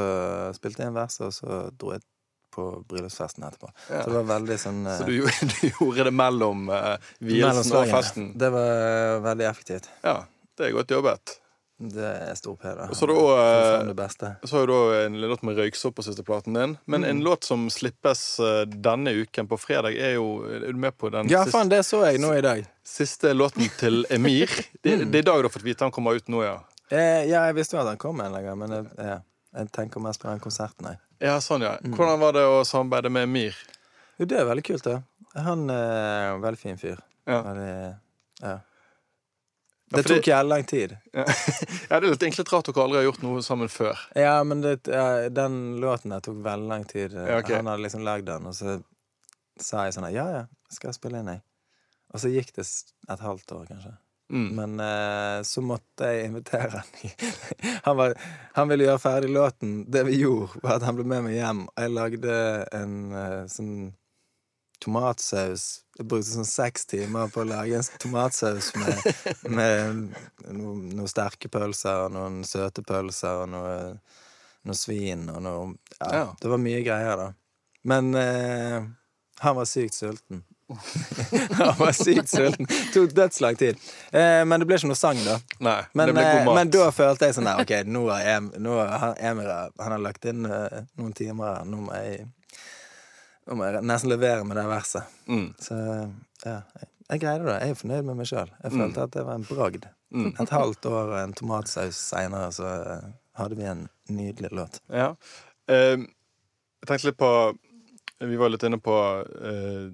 spilte jeg en vers, og så dro jeg på bryllupsfesten etterpå. Ja. Så det var veldig sånn eh, Så du, gjorde- du gjorde det mellom uh, vielsen og festen? Det var eh, veldig effektivt. Ja, det er godt jobbet. Det er stor P, da. Og så eh, har du da en låt med røyksopp på siste platen din. Men Mm. en låt som slippes eh, denne uken, på fredag, er jo Er du med på den Ja, faen, det så jeg nå i dag. siste låten til Emir? Det, Mm. det er i dag du har fått vite han kommer ut nå, ja. Eh, ja, jeg visste jo at han kom en gang, men jeg, ja, jeg tenker mest på den konserten, jeg. Ja, sånn, ja. Mm. Hvordan var det å samarbeide med Mir? Jo, det er veldig kult, det. Han er en veldig fin fyr. Ja. Veldig, ja. Ja, Det tok jævlig lang tid. Ja, det er litt egentlig rart dere aldri har gjort noe sammen før. Ja, men det, ja, den låten der tok veldig lang tid. Ja, okay. Han hadde liksom lagd den, og så sa jeg sånn Ja, ja, skal jeg spille inn, jeg. Og så gikk det et halvt år, kanskje. Mm. Men eh, så måtte jeg invitere han. han, var, han ville gjøre ferdig låten. Det vi gjorde, var at han ble med meg hjem. Jeg lagde en eh, sånn tomatsaus. Jeg brukte sånn seks timer på å lage en tomatsaus med, med noen noe sterke pølser og noen søte pølser og noe, noe svin og noe ja, Ja. Det var mye greier, da. Men eh, Han var sykt sulten. Han var sykt sulten. Tok dødslang tid. Eh, men det ble ikke noe sang, da. Nei, Men, det ble god eh, mat. men da følte jeg sånn der, OK, nå har em, nå har han, Emir Han har lagt inn uh, noen timer her. Nå må jeg Nå må jeg nesten levere med det verset. Mm. Så ja, jeg, jeg greide det. Jeg er fornøyd med meg sjøl. Jeg følte at det var en bragd. Mm. Et halvt år og en tomatsaus seinere så eh, hadde vi en nydelig låt. Ja. Eh, jeg tenkte litt på Vi var litt inne på eh,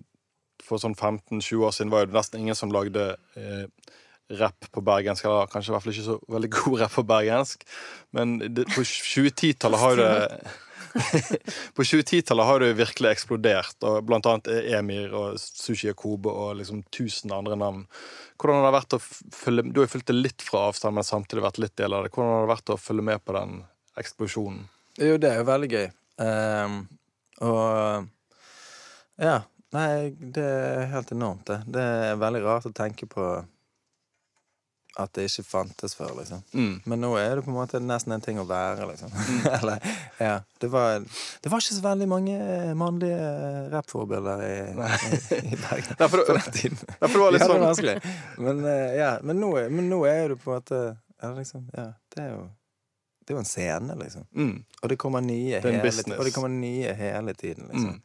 For sånn 15-20 år siden var det nesten ingen som lagde eh, rapp på bergensk. Eller kanskje i hvert fall ikke så veldig god rapp på bergensk. Men det, på 2010-tallet har det På 2010-tallet har det virkelig eksplodert. Og blant annet Emir og Sushi Yakobe og liksom tusen andre navn. Hvordan har det vært å følge Du har jo fulgt det litt fra avstand, men samtidig vært litt del av det. Hvordan har det vært å følge med på den eksplosjonen? Jo, det er jo veldig gøy. Um, og Ja. Nei, det er helt enormt, det. Det er veldig rart å tenke på at det ikke fantes før, liksom. Mm. Men nå er det på en måte nesten en ting å være, liksom. Eller, ja. Det var, det var ikke så veldig mange mannlige rappforbilder i, i, i Bergen Derfor, for, på den tiden. Derfor var det litt Ja, det sånn vanskelig. Men, eh, ja, men, nå, men nå er det på en måte ja, liksom, ja, det er jo Det er jo en scene, liksom. mm, Og det kommer nye, hele, og det kommer nye hele tiden, liksom.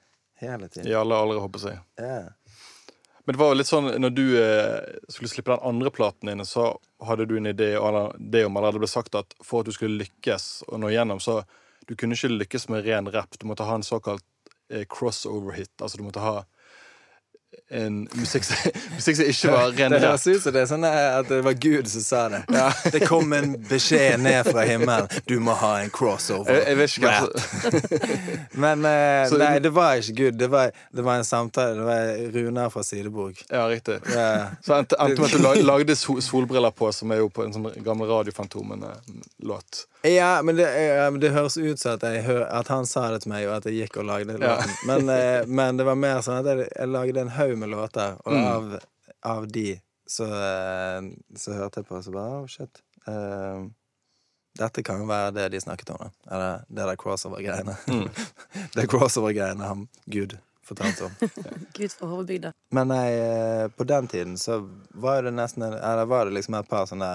Hele tiden. I alle aldre, håper jeg. Ja. Men det var jo litt sånn når du eh, skulle slippe den andre platen din, så hadde du en idé, det om eller det ble sagt at for at du skulle lykkes og nå igjennom, så du kunne ikke lykkes med ren rap. Du måtte ha en såkalt eh, crossover-hit. Altså du måtte ha en musikk musikk som ikke var ren Det høres ut som det er sånn at det var Gud som sa det. Det kom en beskjed ned fra himmelen. Du må ha en crossover. Jeg, jeg vet ikke hva Men eh, Så- nei, det var ikke Gud. Det var, det var en samtale. Det var Runar fra Sideborg. Ja, riktig. Ja. Så endte med at du lagde solbriller på, som er jo på en sånn gammel Radiofantomen-låt. Ja, men det, det høres ut som at, at han sa det til meg, og at jeg gikk og lagde Ja. Men, eh, men det var mer sånn at jeg, jeg lagde en haug med låter, og Mm. av, av de så, eh, så hørte jeg på og så bare oh, shit. Uh, dette kan jo være det de snakket om, da. Eller det der crossover-greiene. Mm. det crossover-greiene han Gud fortalte om. Gud fra Hovebygda. Men nei, eh, på den tiden så var det nesten Eller var det liksom et par sånne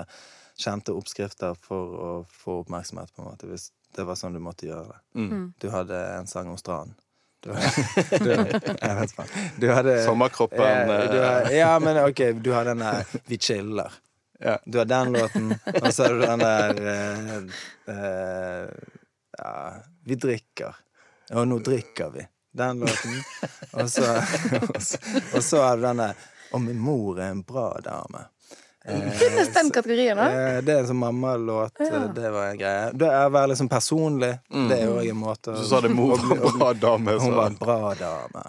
kjente oppskrifter for å få oppmerksomhet, på en måte, hvis det var sånn du måtte gjøre det. Mm. Du hadde en sang om stranden. Du, du, jeg vet ikke. Du hadde Sommerkroppen eh, du, hadde, Ja, men ok, du har den der Vi chiller. ja. Du har den låten, og så har du den der eh, eh, Ja, vi drikker. Og nå drikker vi. Den låten. Og så, og så, og så har du den der Og min mor er en bra dame. Eh, Finnes den kategorien, da? eh, Det er en sånn mammalåt. Ja. Det var en greie. Det er å være liksom personlig. Mm. Det er jo en måte Så sa det mor var en bra dame. Hun var en bra dame.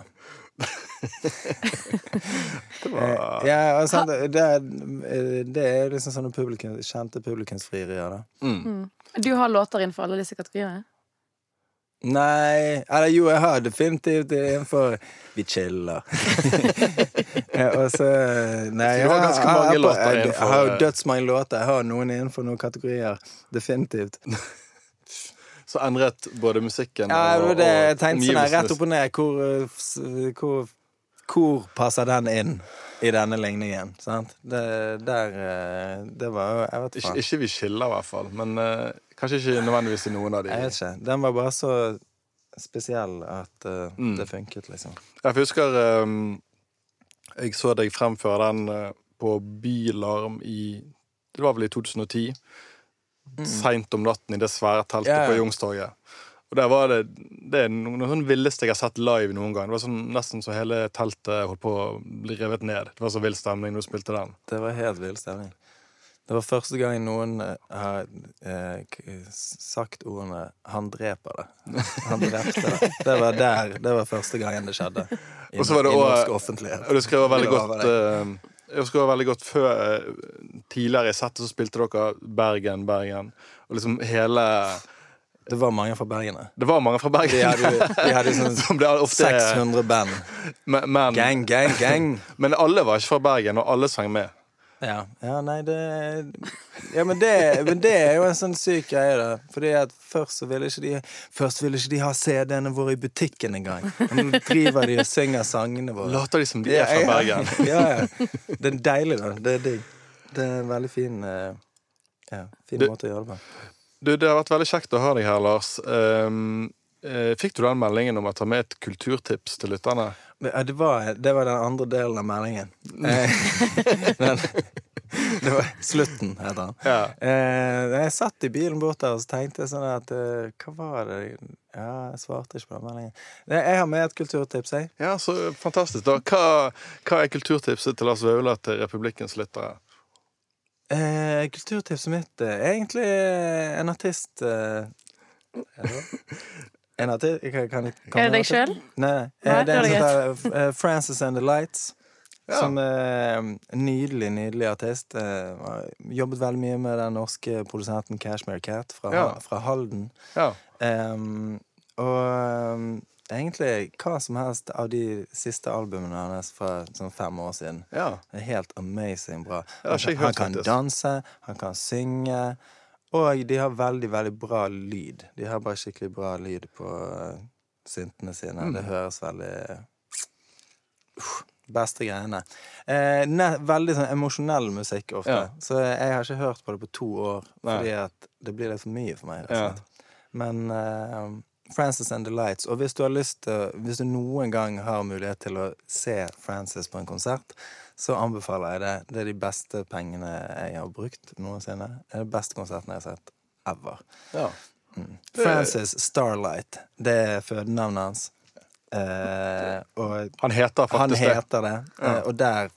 det var Ja, og det, er- det er liksom sånne publikum, kjente publikumsfrierier, da. mm. Du har låter innenfor alle disse kategoriene? Nei Eller jo, jeg har definitivt det innenfor Vi chiller. ja, og så Nei, Du har ganske mange jeg- låter jeg, jeg, innenfor- har jo dødsmange låter. Jeg har noen innenfor noen kategorier. Definitivt. Så endret både musikken Ja, det og jeg tenkte sånn rett opp og ned. Hvor, uh, hvor, hvor passer den inn i denne ligningen? Sant? Det, der uh, Det var jo Jeg vet Ikke, ikke vi skiller, i hvert fall. Men uh, kanskje ikke nødvendigvis i noen av de. Jeg vet ikke. Den var bare så spesiell at uh, Mm. det funket, liksom. Jeg husker um, Jeg så deg fremføre den eh, på Bylarm i Det var vel i 2010. Seint om natten i det svære teltet ja. på Youngstorget. Og der var det Det er noe, av sånn villeste jeg har sett live noen gang. Det var sånn, nesten så hele teltet holdt på å bli revet ned. Det var så vill stemning når du spilte den. Det var helt vill stemning. Det var første gang noen eh, har eh, sagt ordene 'han dreper det'. Han drepte det. Det var der. Det var første gangen det skjedde. I, Og så var det også- offentlighet. Og du skrev veldig godt det. eh, Jeg husker veldig godt før eh, Tidligere i settet så spilte dere Bergen, Bergen. Og liksom hele Det var mange fra Bergen. Det var mange fra Bergen. De hadde, de hadde sånn Som det er ofte 600 band. Men, men, Gang, gang, gang. men alle var ikke fra Bergen, og alle sang med. Ja, ja nei, det Ja, men det, men det er jo en sånn syk greie, da. Fordi at først så ville ikke de Først ville ikke de ha CD-ene våre i butikken engang. Nå driver de og synger sangene våre. Later de som de er fra Bergen. Ja, ja. Det er deilig, da. Det er digg. Det er en veldig fin eh, Ja, fin måte å gjøre det på. Du, Det har vært veldig kjekt å ha deg her, Lars. Um, eh, fikk du den meldingen om å ta med et kulturtips til lytterne? Men, det, var, det var den andre delen av meldingen. Eh, den, det var slutten, heter den. Ja. Eh, jeg satt i bilen bort der og så tenkte jeg sånn at eh, Hva var det Ja, jeg svarte ikke på den meldingen. Jeg har med et kulturtips, jeg. Ja, så fantastisk. da. Hva, hva er kulturtipset til Lars Vaular til Republikkens lyttere? Eh, kulturtipset mitt eh, er egentlig eh, en artist eh? En artist kan, kan, kan Er det deg sjøl? Nei, nei. Nei, Eh, det er en er heter eh, Frances and the Lights. Ja. Som er en nydelig, nydelig artist. Eh, jobbet veldig mye med den norske produsenten Cashmere Cat fra, Ja. fra Halden. Ja. Em, og egentlig hva som helst av de siste albumene hans fra sånn fem år siden. ja. Det er helt amazing bra. Han, han kan danse, han kan synge, og de har veldig, veldig bra lyd. De har bare skikkelig bra lyd på uh, syntene sine. Mm. Det høres veldig uh, Beste greiene. Eh, ne, veldig sånn emosjonell musikk ofte. Ja. Så jeg har ikke hørt på det på to år, fordi at det blir litt for mye for meg. Ja. Men eh, Frances and the Lights. Og hvis du har lyst til Hvis du noen gang har mulighet til å se Frances på en konsert, så anbefaler jeg det. Det er de beste pengene jeg har brukt noensinne. Det er de beste konserten jeg har sett ever. ja. Frances Starlight. Det er fødenavnet hans. Eh, og Han heter han faktisk det. heter det. Ja. Eh, og der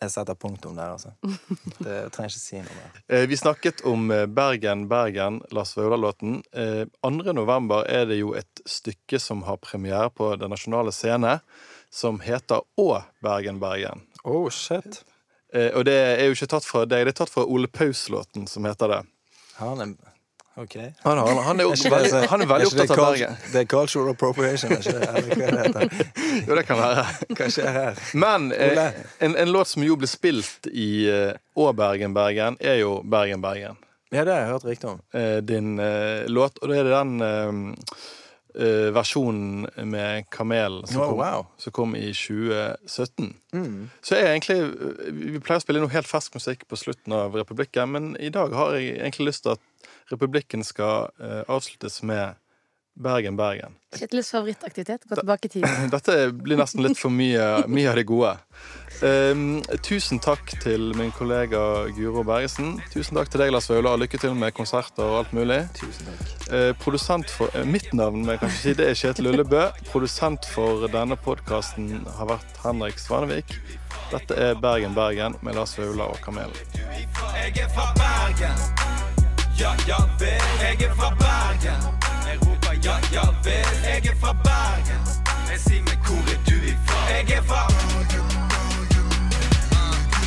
Jeg setter punktum der, altså. Det jeg trenger ikke si noe mer. Eh, Vi snakket om eh, Bergen, Bergen, Lars Vaular-låten. Eh, 2. november er det jo et stykke som har premiere på Den nasjonale scene, som heter Å Bergen, Bergen. Oh, shit. Eh, Og det er jo ikke tatt fra deg, det er tatt fra Ole Paus-låten som heter det. Han er OK. Han, han, han er Er veldig, han er veldig er opptatt av Bergen. Det er cultural appropriation, er ikke det? Eller hva det heter. Jo, det kan være. Hva skjer her? Men eh, en, en låt som jo ble spilt i eh, Bergen, Bergen, er jo Bergen, Bergen. Ja, det har jeg hørt riktig om. eh, din eh, låt, og da er det den eh, eh, versjonen med Kamelen som, Oh, kom- wow. som kom i 2017. Mm. Så jeg egentlig eh, Vi pleier å spille noe helt fersk musikk på slutten av Republikken, men i dag har jeg egentlig lyst til at Republikken skal eh, avsluttes med Bergen, Bergen. Kjetils favorittaktivitet. Gå tilbake i tid. Dette blir nesten litt for mye, mye av det gode. Um, tusen takk til min kollega Guro Bergesen. Tusen takk til deg, Lars Vaular. Lykke til med konserter og alt mulig. Tusen takk. Uh, produsent for uh, Mitt navn men jeg kan ikke si det er Kjetil Ullebø. Produsent for denne podkasten har vært Henrik Svanevik. Dette er Bergen, Bergen med Lars Vaular og Kamelen. Jeg er fra Bergen. Ja, ja vel, jeg er fra Bergen. Jeg roper ja, ja vel, jeg er fra Bergen. Jeg sier meg, hvor er du ifra? Jeg er fra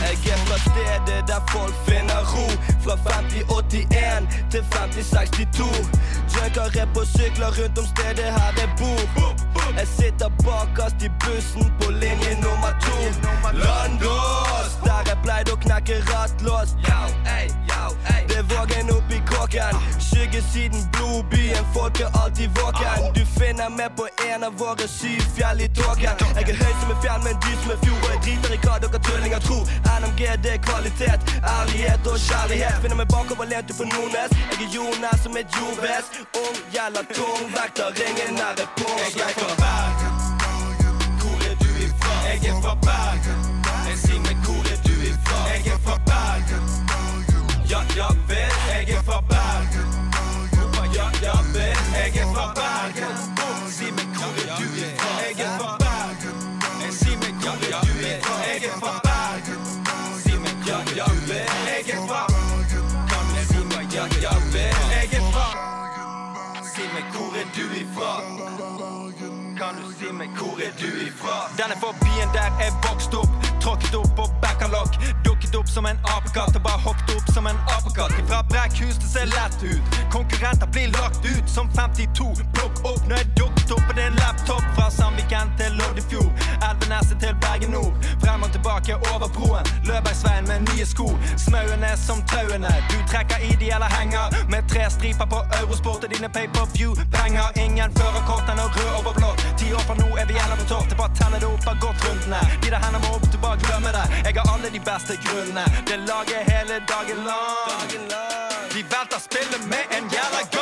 Jeg er fra stedet der folk finner ro. Fra 5081 til 5062. Junker er på sykler rundt om stedet her jeg bor. Jeg sitter bakerst i bussen på linje nummer to. Landås, der jeg pleide å knekke rattlås. Det vågen oppi kåken. Skyggesiden blodbyen, folk er alltid våken. Du finner meg på en av våre syv fjell i tåken. Jeg er høy som en fjell, men dyp som en fjord. Og jeg driter i hva dere tullinger tror. NMG, det er kvalitet, ærlighet og kjærlighet. Finner meg bakoverlent på Nordnes. Jeg er Jonas som et jordves. Ung gjelder tung, vekter ringer nære på. Jeg er fra Bergen. Hvor er du ifra? Jeg er fra Bergen. Hvor er du ifra? Denne forbien der jeg vokste opp, tråkket opp på backerlock. Dukket opp som en apekatt og bare hoppet opp som en apekatt. Ifra brekkhus det ser lett ut. Konkurrenter blir lagt ut som 52. Plukk opp når jeg dukket opp på din laptop. Fra Sandviken til Loddefjord. Elveneset til Bergen Nord. Frem og tilbake over broen. Løbergsveien med nye sko. Smauene som tauene. Du trekker i henger. Med tre striper på Eurosport og dine pay-per-view-penger. Ingen førerkort enn rød over blått. Ti år fra nå er vi gjennom topp. Det bare tenner det opp av godt rundene. De der hendene må opp, bare glemmer det. Jeg har alle de beste grunnene. Det lager hele dagen lang. De velter spillet med en jævla gang.